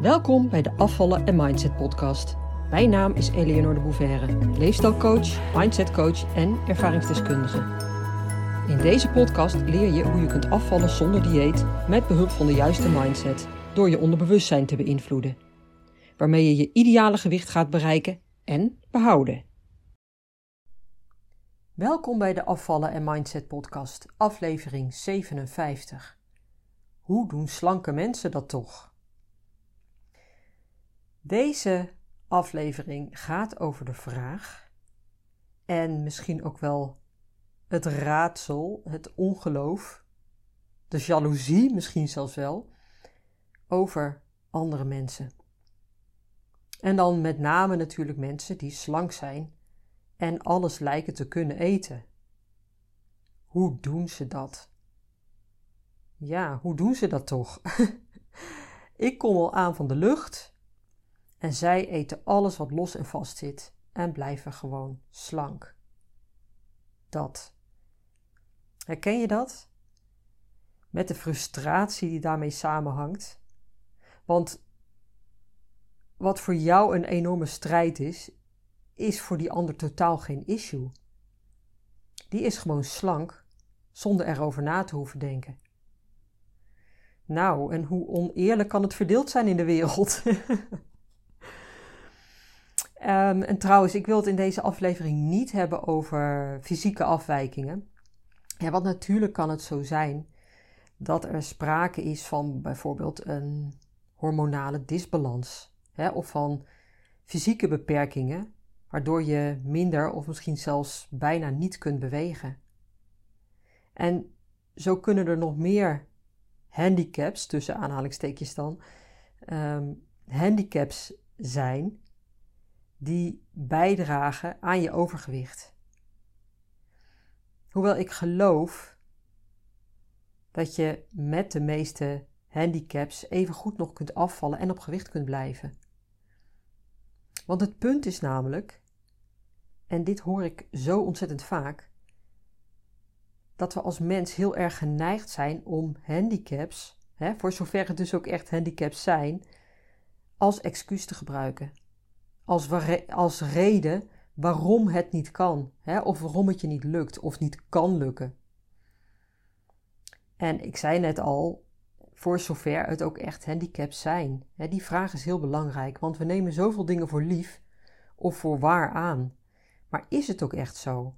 Welkom bij de Afvallen en Mindset podcast. Mijn naam is Eleonore de Bouverre, leefstijlcoach, mindsetcoach en ervaringsdeskundige. In deze podcast leer je hoe je kunt afvallen zonder dieet met behulp van de juiste mindset door je onderbewustzijn te beïnvloeden, waarmee je je ideale gewicht gaat bereiken en behouden. Welkom bij de Afvallen en Mindset podcast, aflevering 57. Hoe doen slanke mensen dat toch? Deze aflevering gaat over de vraag en misschien ook wel het raadsel, het ongeloof, de jaloezie misschien zelfs wel, over andere mensen. En dan met name natuurlijk mensen die slank zijn en alles lijken te kunnen eten. Hoe doen ze dat? Ja, hoe doen ze dat toch? Ik kom al aan van de lucht en zij eten alles wat los en vast zit en blijven gewoon slank. Dat. Herken je dat? Met de frustratie die daarmee samenhangt. Want wat voor jou een enorme strijd is, is voor die ander totaal geen issue. Die is gewoon slank zonder erover na te hoeven denken. Nou, en hoe oneerlijk kan het verdeeld zijn in de wereld? Um, en trouwens, ik wil het in deze aflevering niet hebben over fysieke afwijkingen. Ja, want natuurlijk kan het zo zijn dat er sprake is van bijvoorbeeld een hormonale disbalans hè, of van fysieke beperkingen, waardoor je minder of misschien zelfs bijna niet kunt bewegen. En zo kunnen er nog meer handicaps, tussen aanhalingstekens dan, um, handicaps zijn die bijdragen aan je overgewicht. Hoewel ik geloof dat je met de meeste handicaps even goed nog kunt afvallen en op gewicht kunt blijven. Want het punt is namelijk, en dit hoor ik zo ontzettend vaak, dat we als mens heel erg geneigd zijn om handicaps, hè, voor zover het dus ook echt handicaps zijn, als excuus te gebruiken als, als reden waarom het niet kan, hè? of waarom het je niet lukt of niet kan lukken. En ik zei net al, voor zover het ook echt handicaps zijn. Hè? Die vraag is heel belangrijk, want we nemen zoveel dingen voor lief of voor waar aan. Maar is het ook echt zo?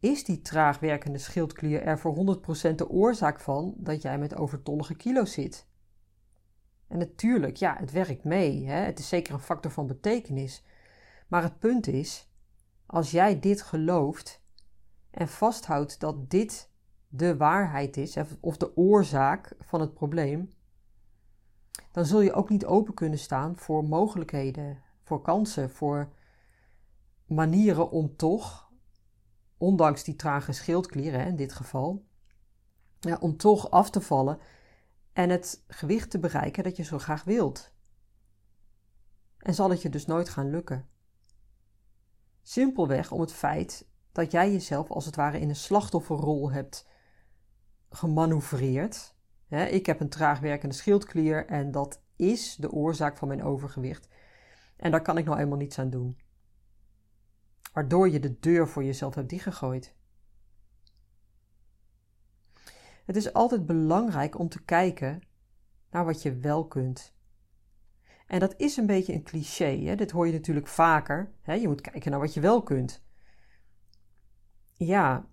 Is die traag werkende schildklier er voor 100% de oorzaak van dat jij met overtollige kilo's zit? En natuurlijk, ja, het werkt mee. Hè? Het is zeker een factor van betekenis. Maar het punt is, als jij dit gelooft en vasthoudt dat dit de waarheid is, of de oorzaak van het probleem, dan zul je ook niet open kunnen staan voor mogelijkheden, voor kansen, voor manieren om toch, ondanks die trage schildklieren in dit geval, ja, om toch af te vallen en het gewicht te bereiken dat je zo graag wilt. En zal het je dus nooit gaan lukken. Simpelweg om het feit dat jij jezelf als het ware in een slachtofferrol hebt gemanoeuvreerd. ik heb een traag werkende schildklier en dat is de oorzaak van mijn overgewicht. En daar kan ik nou eenmaal niets aan doen. Waardoor je de deur voor jezelf hebt dichtgegooid. Het is altijd belangrijk om te kijken naar wat je wel kunt. En dat is een beetje een cliché. Hè? Dit hoor je natuurlijk vaker. Hè? Je moet kijken naar wat je wel kunt. Ja,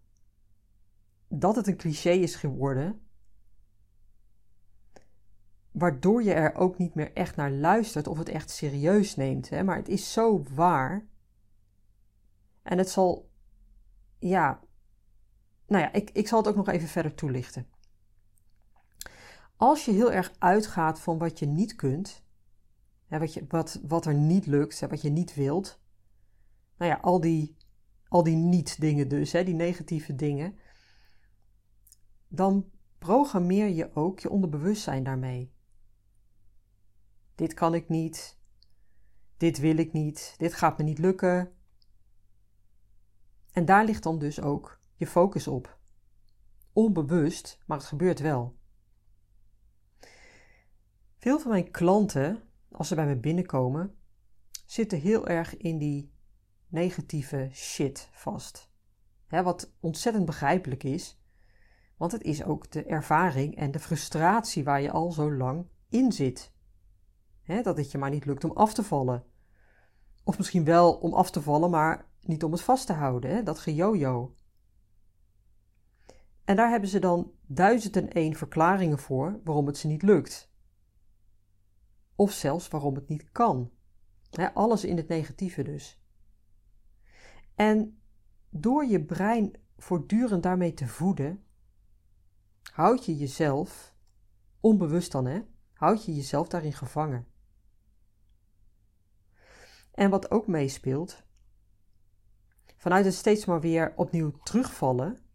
dat het een cliché is geworden, waardoor je er ook niet meer echt naar luistert of het echt serieus neemt. Hè? Maar het is zo waar. En het zal, ja, nou ja, ik, ik zal het ook nog even verder toelichten. Als je heel erg uitgaat van wat je niet kunt, hè, wat, je, wat, wat er niet lukt, hè, wat je niet wilt, nou ja, al die, al die niet-dingen dus, hè, die negatieve dingen, dan programmeer je ook je onderbewustzijn daarmee. Dit kan ik niet, dit wil ik niet, dit gaat me niet lukken. En daar ligt dan dus ook je focus op. Onbewust, maar het gebeurt wel. Veel van mijn klanten, als ze bij me binnenkomen, zitten heel erg in die negatieve shit vast. wat ontzettend begrijpelijk is, want het is ook de ervaring en de frustratie waar je al zo lang in zit. dat het je maar niet lukt om af te vallen. Of misschien wel om af te vallen, maar niet om het vast te houden, dat gejojo. En daar hebben ze dan duizend en één verklaringen voor waarom het ze niet lukt. Of zelfs waarom het niet kan. alles in het negatieve dus. En door je brein voortdurend daarmee te voeden, houd je jezelf, onbewust dan hè, houd je jezelf daarin gevangen. En wat ook meespeelt, vanuit het steeds maar weer opnieuw terugvallen,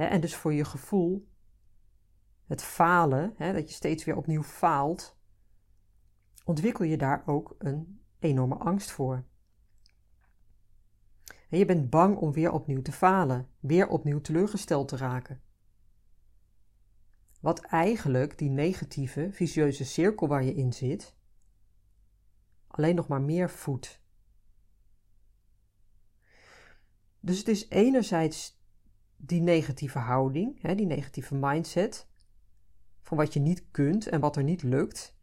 hè, en dus voor je gevoel, het falen, hè, dat je steeds weer opnieuw faalt, ontwikkel je daar ook een enorme angst voor. En je bent bang om weer opnieuw te falen, weer opnieuw teleurgesteld te raken. Wat eigenlijk die negatieve, vicieuze cirkel waar je in zit, alleen nog maar meer voedt. Dus het is enerzijds die negatieve houding, hè, die negatieve mindset, van wat je niet kunt en wat er niet lukt.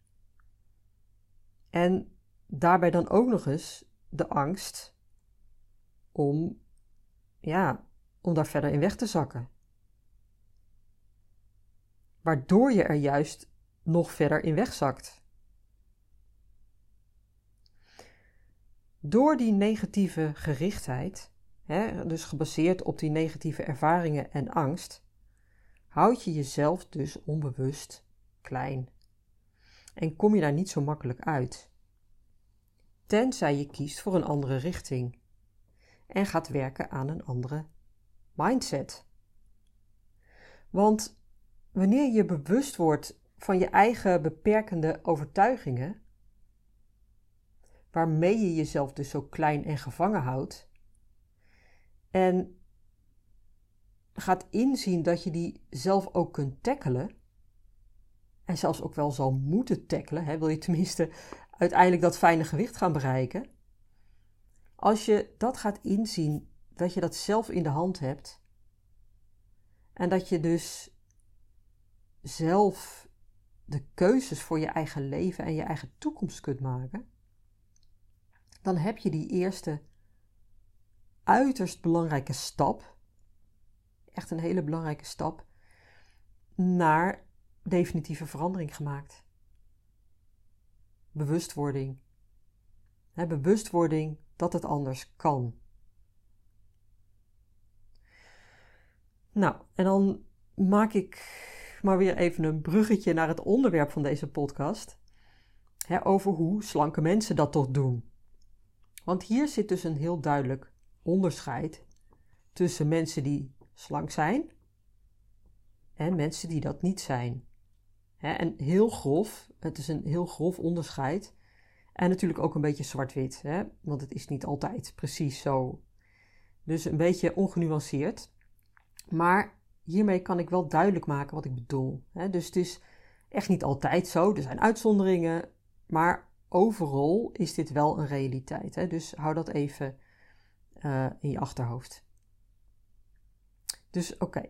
En daarbij dan ook nog eens de angst om, ja, om daar verder in weg te zakken. Waardoor je er juist nog verder in wegzakt. Door die negatieve gerichtheid, hè, dus gebaseerd op die negatieve ervaringen en angst, houd je jezelf dus onbewust klein. En kom je daar niet zo makkelijk uit. Tenzij je kiest voor een andere richting en gaat werken aan een andere mindset. Want wanneer je bewust wordt van je eigen beperkende overtuigingen, waarmee je jezelf dus zo klein en gevangen houdt, en gaat inzien dat je die zelf ook kunt tackelen, en zelfs ook wel zal moeten tackelen, hè, wil je tenminste uiteindelijk dat fijne gewicht gaan bereiken, als je dat gaat inzien, dat je dat zelf in de hand hebt. En dat je dus zelf de keuzes voor je eigen leven en je eigen toekomst kunt maken, dan heb je die eerste uiterst belangrijke stap, echt een hele belangrijke stap, naar definitieve verandering gemaakt. Bewustwording. bewustwording dat het anders kan. Nou, en dan maak ik maar weer even een bruggetje naar het onderwerp van deze podcast. Over hoe slanke mensen dat toch doen. Want hier zit dus een heel duidelijk onderscheid tussen mensen die slank zijn en mensen die dat niet zijn. En heel grof, het is een heel grof onderscheid. En natuurlijk ook een beetje zwart-wit, want het is niet altijd precies zo. Dus een beetje ongenuanceerd. Maar hiermee kan ik wel duidelijk maken wat ik bedoel. Dus het is echt niet altijd zo. Er zijn uitzonderingen. Maar overal is dit wel een realiteit. Dus hou dat even uh, in je achterhoofd. Dus oké.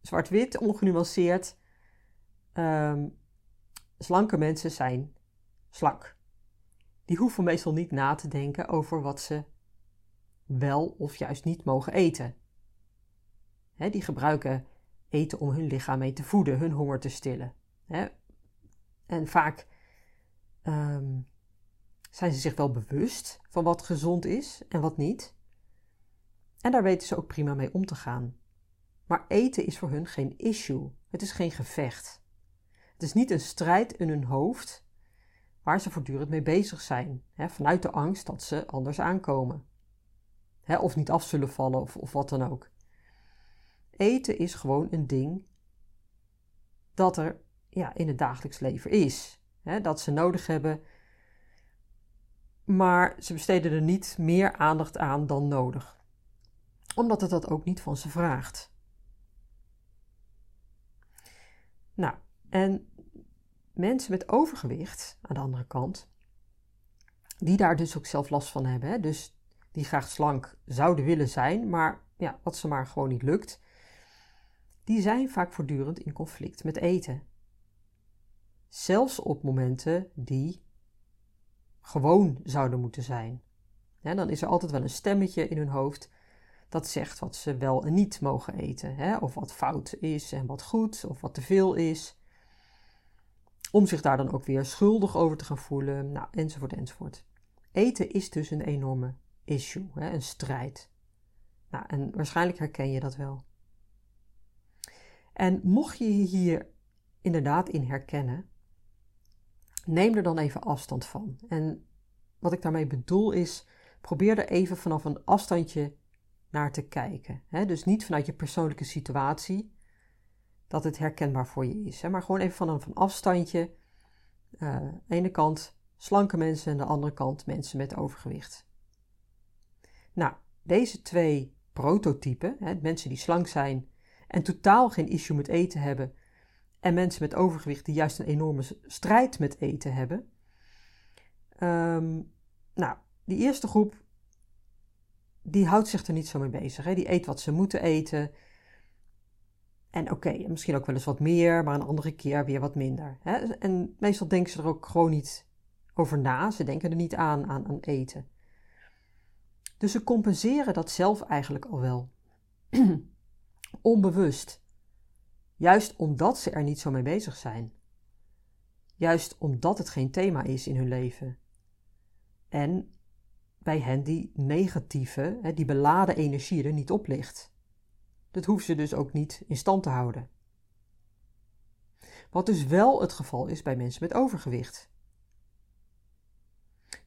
Zwart-wit, ongenuanceerd. Um, slanke mensen zijn slank die hoeven meestal niet na te denken over wat ze wel of juist niet mogen eten. die gebruiken eten om hun lichaam mee te voeden, hun honger te stillen. En vaak ehm, zijn ze zich wel bewust van wat gezond is en wat niet. En daar weten ze ook prima mee om te gaan. Maar eten is voor hun geen issue. Het is geen gevecht. Het is niet een strijd in hun hoofd waar ze voortdurend mee bezig zijn, hè, vanuit de angst dat ze anders aankomen. Hè, of niet af zullen vallen of, of wat dan ook. Eten is gewoon een ding dat er ja, in het dagelijks leven is. Hè, dat ze nodig hebben, maar ze besteden er niet meer aandacht aan dan nodig. Omdat het dat ook niet van ze vraagt. Nou, en mensen met overgewicht, aan de andere kant, die daar dus ook zelf last van hebben, hè? dus die graag slank zouden willen zijn, maar ja, wat ze maar gewoon niet lukt, die zijn vaak voortdurend in conflict met eten. Zelfs op momenten die gewoon zouden moeten zijn. dan is er altijd wel een stemmetje in hun hoofd dat zegt wat ze wel en niet mogen eten, of wat fout is en wat goed, of wat te veel is. Om zich daar dan ook weer schuldig over te gaan voelen, nou, enzovoort, enzovoort. Eten is dus een enorme issue, een strijd. Nou, en waarschijnlijk herken je dat wel. En mocht je je hier inderdaad in herkennen, neem er dan even afstand van. En wat ik daarmee bedoel is, probeer er even vanaf een afstandje naar te kijken. Dus niet vanuit je persoonlijke situatie, dat het herkenbaar voor je is. Maar gewoon even vanaf een afstandje. Uh, de ene kant slanke mensen en aan de andere kant mensen met overgewicht. Nou, deze twee prototypen, mensen die slank zijn en totaal geen issue met eten hebben, en mensen met overgewicht die juist een enorme strijd met eten hebben. Um, nou, die eerste groep, die houdt zich er niet zo mee bezig. Hè? Die eet wat ze moeten eten. En oké, misschien ook wel eens wat meer, maar een andere keer weer wat minder. Hè? En meestal denken ze er ook gewoon niet over na. Ze denken er niet aan, aan, aan eten. Dus ze compenseren dat zelf eigenlijk al wel. Onbewust. Juist omdat ze er niet zo mee bezig zijn. Juist omdat het geen thema is in hun leven. En bij hen die negatieve, die beladen energie er niet op ligt. Dat hoeven ze dus ook niet in stand te houden. Wat dus wel het geval is bij mensen met overgewicht.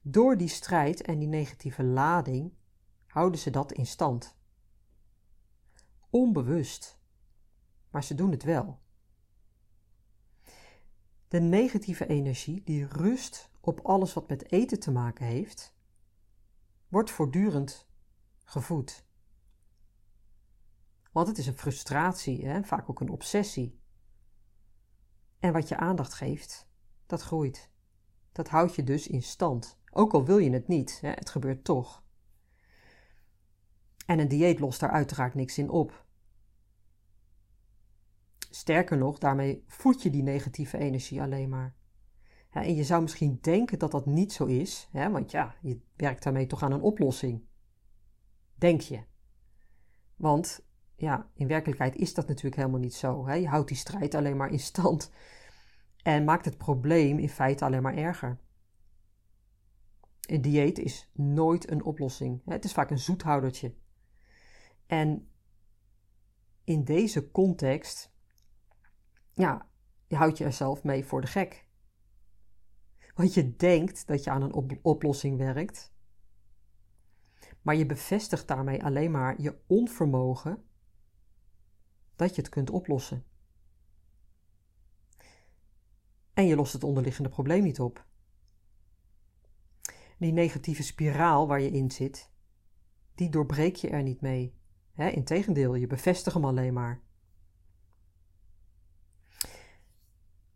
Door die strijd en die negatieve lading houden ze dat in stand. Onbewust maar ze doen het wel. De negatieve energie die rust op alles wat met eten te maken heeft, wordt voortdurend gevoed. Want het is een frustratie, hè? vaak ook een obsessie. En wat je aandacht geeft, dat groeit. Dat houdt je dus in stand. Ook al wil je het niet, hè? het gebeurt toch. En een dieet lost daar uiteraard niks in op. Sterker nog, daarmee voed je die negatieve energie alleen maar. En je zou misschien denken dat dat niet zo is, hè, want ja, je werkt daarmee toch aan een oplossing. Denk je. Want ja, in werkelijkheid is dat natuurlijk helemaal niet zo. Hè? Je houdt die strijd alleen maar in stand en maakt het probleem in feite alleen maar erger. Een dieet is nooit een oplossing. Hè? Het is vaak een zoethoudertje. En in deze context ja, je houdt jezelf mee voor de gek. Want je denkt dat je aan een oplossing werkt, maar je bevestigt daarmee alleen maar je onvermogen dat je het kunt oplossen. En je lost het onderliggende probleem niet op. Die negatieve spiraal waar je in zit, die doorbreek je er niet mee. integendeel, je bevestigt hem alleen maar.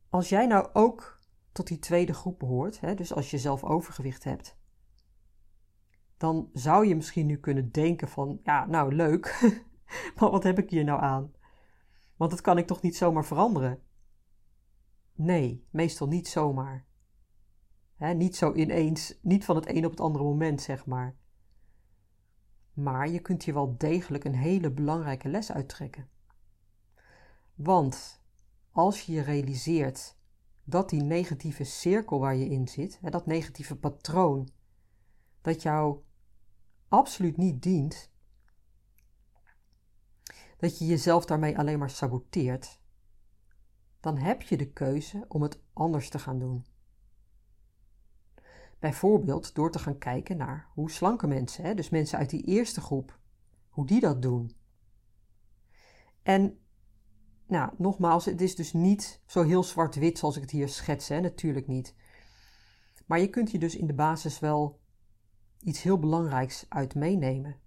Als jij nou ook tot die tweede groep behoort, hè, dus als je zelf overgewicht hebt, dan zou je misschien nu kunnen denken van, ja, nou leuk, maar wat heb ik hier nou aan? Want dat kan ik toch niet zomaar veranderen? Nee, meestal niet zomaar. Niet zo ineens, niet van het een op het andere moment, zeg maar. Maar je kunt hier wel degelijk een hele belangrijke les uittrekken. Want als je je realiseert dat die negatieve cirkel waar je in zit, dat negatieve patroon, dat jou absoluut niet dient, dat je jezelf daarmee alleen maar saboteert, dan heb je de keuze om het anders te gaan doen. Bijvoorbeeld door te gaan kijken naar hoe slanke mensen, dus mensen uit die eerste groep, hoe die dat doen. En nou, nogmaals, het is dus niet zo heel zwart-wit zoals ik het hier schets, hè? natuurlijk niet. Maar je kunt je dus in de basis wel iets heel belangrijks uit meenemen.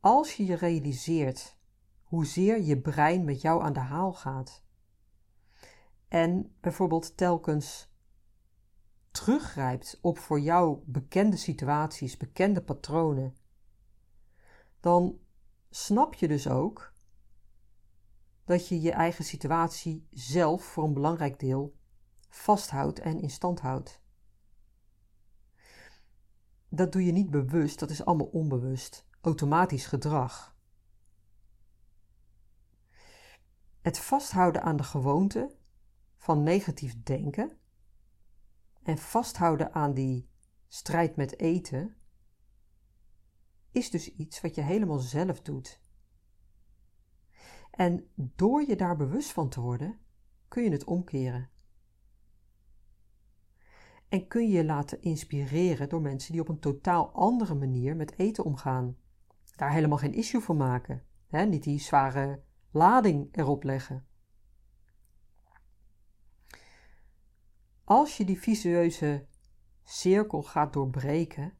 Als je je realiseert hoezeer je brein met jou aan de haal gaat, en bijvoorbeeld telkens teruggrijpt op voor jou bekende situaties, bekende patronen, dan snap je dus ook dat je je eigen situatie zelf voor een belangrijk deel vasthoudt en in stand houdt. Dat doe je niet bewust, dat is allemaal onbewust, automatisch gedrag. Het vasthouden aan de gewoonte van negatief denken en vasthouden aan die strijd met eten is dus iets wat je helemaal zelf doet. En door je daar bewust van te worden, kun je het omkeren. En kun je je laten inspireren door mensen die op een totaal andere manier met eten omgaan. Daar helemaal geen issue van maken. Hè? Niet die zware lading erop leggen. Als je die visueuze cirkel gaat doorbreken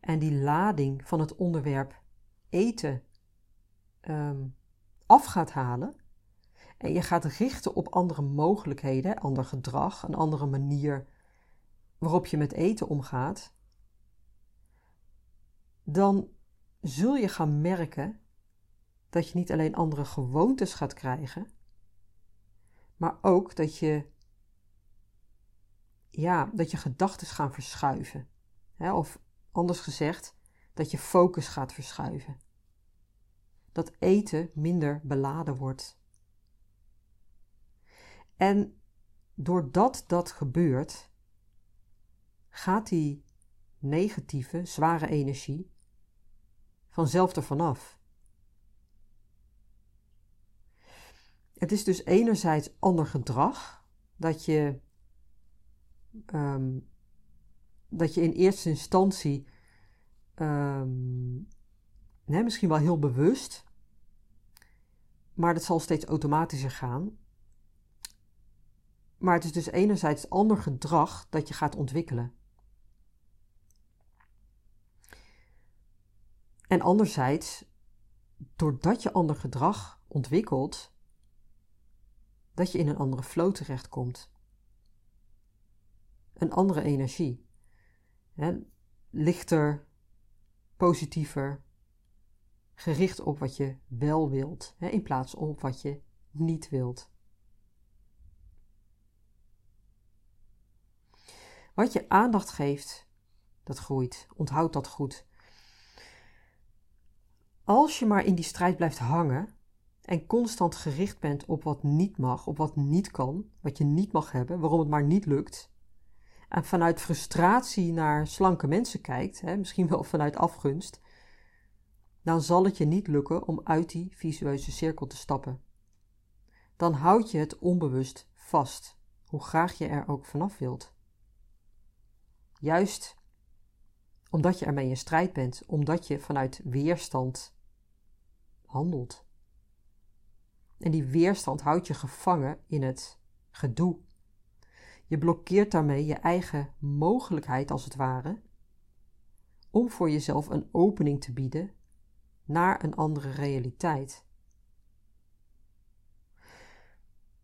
en die lading van het onderwerp eten um, af gaat halen en je gaat richten op andere mogelijkheden, ander gedrag, een andere manier waarop je met eten omgaat, dan zul je gaan merken dat je niet alleen andere gewoontes gaat krijgen, maar ook dat je, ja, dat je gedachten gaan verschuiven. Of anders gezegd, dat je focus gaat verschuiven. Dat eten minder beladen wordt. En doordat dat gebeurt, gaat die negatieve, zware energie vanzelf ervan af. Het is dus enerzijds ander gedrag, dat je, um, dat je in eerste instantie um, nee, misschien wel heel bewust, maar dat zal steeds automatischer gaan. Maar het is dus enerzijds ander gedrag dat je gaat ontwikkelen. En anderzijds, doordat je ander gedrag ontwikkelt, dat je in een andere flow terechtkomt. Een andere energie. Hè? Lichter, positiever, gericht op wat je wel wilt, in plaats op wat je niet wilt. Wat je aandacht geeft, dat groeit. Onthoud dat goed. Als je maar in die strijd blijft hangen, en constant gericht bent op wat niet mag, op wat niet kan, wat je niet mag hebben, waarom het maar niet lukt, en vanuit frustratie naar slanke mensen kijkt, hè, misschien wel vanuit afgunst, dan zal het je niet lukken om uit die visueuze cirkel te stappen. Dan houd je het onbewust vast, hoe graag je er ook vanaf wilt. Juist omdat je ermee in strijd bent, omdat je vanuit weerstand handelt. En die weerstand houdt je gevangen in het gedoe. Je blokkeert daarmee je eigen mogelijkheid, als het ware, om voor jezelf een opening te bieden naar een andere realiteit.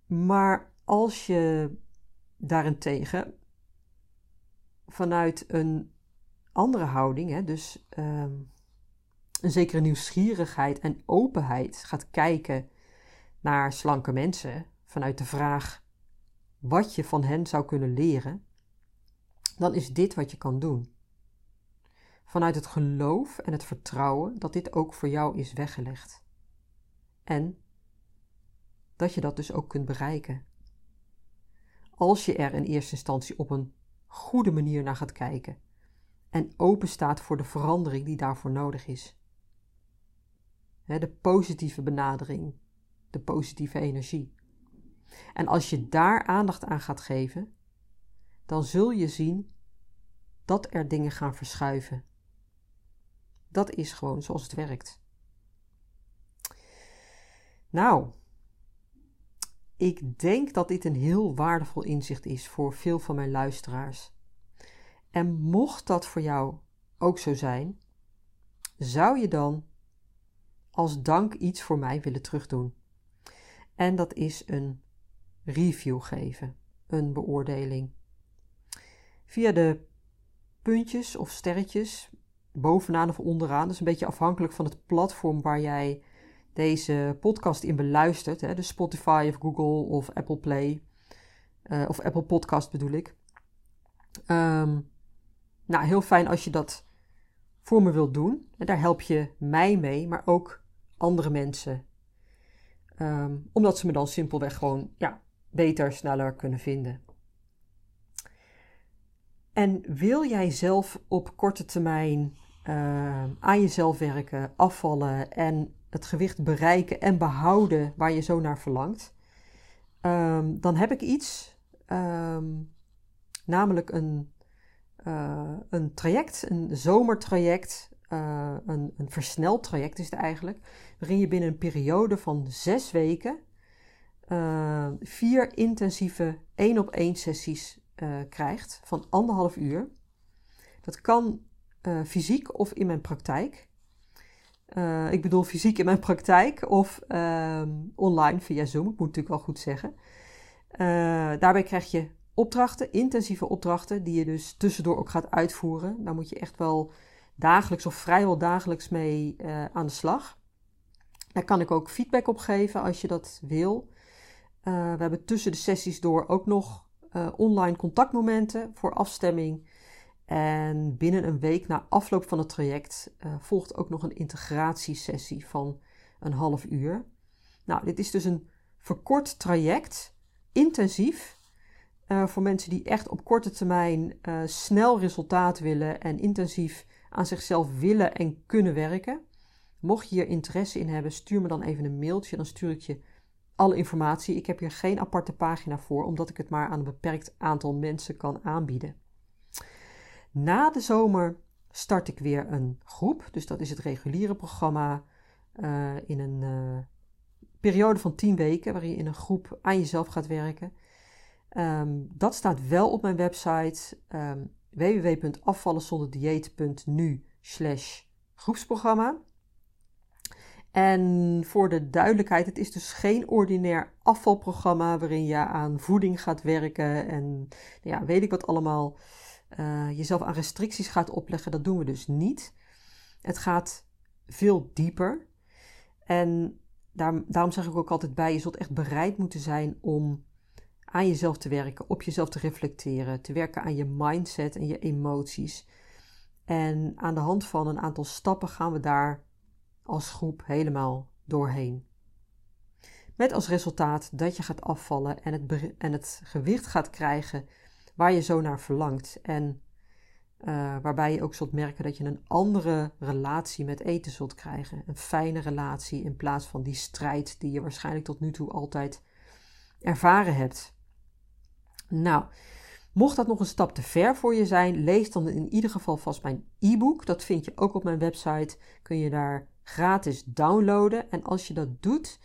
Maar als je daarentegen vanuit een andere houding, hè, dus um, een zekere nieuwsgierigheid en openheid gaat kijken naar slanke mensen vanuit de vraag wat je van hen zou kunnen leren, dan is dit wat je kan doen. Vanuit het geloof en het vertrouwen dat dit ook voor jou is weggelegd. En dat je dat dus ook kunt bereiken. Als je er in eerste instantie op een goede manier naar gaat kijken en open staat voor de verandering die daarvoor nodig is. De positieve benadering, de positieve energie. En als je daar aandacht aan gaat geven, dan zul je zien dat er dingen gaan verschuiven. Dat is gewoon zoals het werkt. Nou, ik denk dat dit een heel waardevol inzicht is voor veel van mijn luisteraars. En mocht dat voor jou ook zo zijn, zou je dan als dank iets voor mij willen terugdoen? En dat is een review geven, een beoordeling. Via de puntjes of sterretjes, bovenaan of onderaan, is een beetje afhankelijk van het platform waar jij deze podcast in beluistert, hè, dus Spotify of Google of Apple Play, uh, of Apple Podcast bedoel ik. Um, nou, heel fijn als je dat voor me wilt doen. En daar help je mij mee, maar ook andere mensen. Um, omdat ze me dan simpelweg gewoon ja, beter, sneller kunnen vinden. En wil jij zelf op korte termijn uh, aan jezelf werken, afvallen en het gewicht bereiken en behouden waar je zo naar verlangt? Um, dan heb ik iets, um, namelijk een uh, een traject, een zomertraject, uh, een, een versneld traject is het eigenlijk, waarin je binnen een periode van zes weken vier intensieve één op één sessies krijgt van anderhalf uur. Dat kan fysiek of in mijn praktijk. ik bedoel fysiek in mijn praktijk of ehm, online via Zoom, ik moet natuurlijk wel goed zeggen. daarbij krijg je opdrachten, intensieve opdrachten, die je dus tussendoor ook gaat uitvoeren. Daar moet je echt wel dagelijks of vrijwel dagelijks mee aan de slag. Daar kan ik ook feedback op geven als je dat wil. We hebben tussen de sessies door ook nog online contactmomenten voor afstemming. En binnen een week na afloop van het traject volgt ook nog een integratiesessie van een half uur. Nou, dit is dus een verkort traject, intensief, uh, voor mensen die echt op korte termijn uh, snel resultaat willen en intensief aan zichzelf willen en kunnen werken. Mocht je hier interesse in hebben, stuur me dan even een mailtje. Dan stuur ik je alle informatie. Ik heb hier geen aparte pagina voor, omdat ik het maar aan een beperkt aantal mensen kan aanbieden. Na de zomer start ik weer een groep. Dus dat is het reguliere programma uh, in een periode van 10 weken, waarin je in een groep aan jezelf gaat werken. Um, dat staat wel op mijn website um, ehm, www.afvallenzonderdieet.nu slash groepsprogramma. En voor de duidelijkheid, het is dus geen ordinair afvalprogramma waarin je aan voeding gaat werken en ja, weet ik wat allemaal, uh, jezelf aan restricties gaat opleggen. Dat doen we dus niet. Het gaat veel dieper. En daar, daarom zeg ik ook altijd bij, je zult echt bereid moeten zijn om aan jezelf te werken, op jezelf te reflecteren, te werken aan je mindset en je emoties. En aan de hand van een aantal stappen gaan we daar als groep helemaal doorheen. Met als resultaat dat je gaat afvallen en het, en het gewicht gaat krijgen waar je zo naar verlangt. En uh, waarbij je ook zult merken dat je een andere relatie met eten zult krijgen. Een fijne relatie in plaats van die strijd die je waarschijnlijk tot nu toe altijd ervaren hebt. Nou, mocht dat nog een stap te ver voor je zijn, lees dan in ieder geval vast mijn e-book. Dat vind je ook op mijn website. Kun je daar gratis downloaden. En als je dat doet,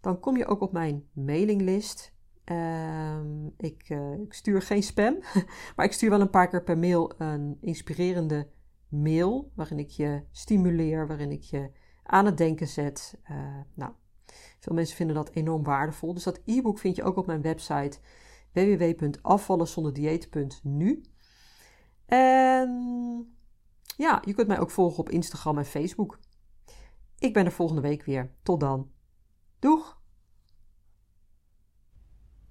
dan kom je ook op mijn mailinglist. Uh, ik, uh, ik, stuur geen spam, maar ik stuur wel een paar keer per mail een inspirerende mail. Waarin ik je stimuleer, waarin ik je aan het denken zet. Uh, nou, veel mensen vinden dat enorm waardevol. Dus dat e-book vind je ook op mijn website www.afvallenzonderdieet.nu. En ja, je kunt mij ook volgen op Instagram en Facebook. Ik ben er volgende week weer. Tot dan. Doeg!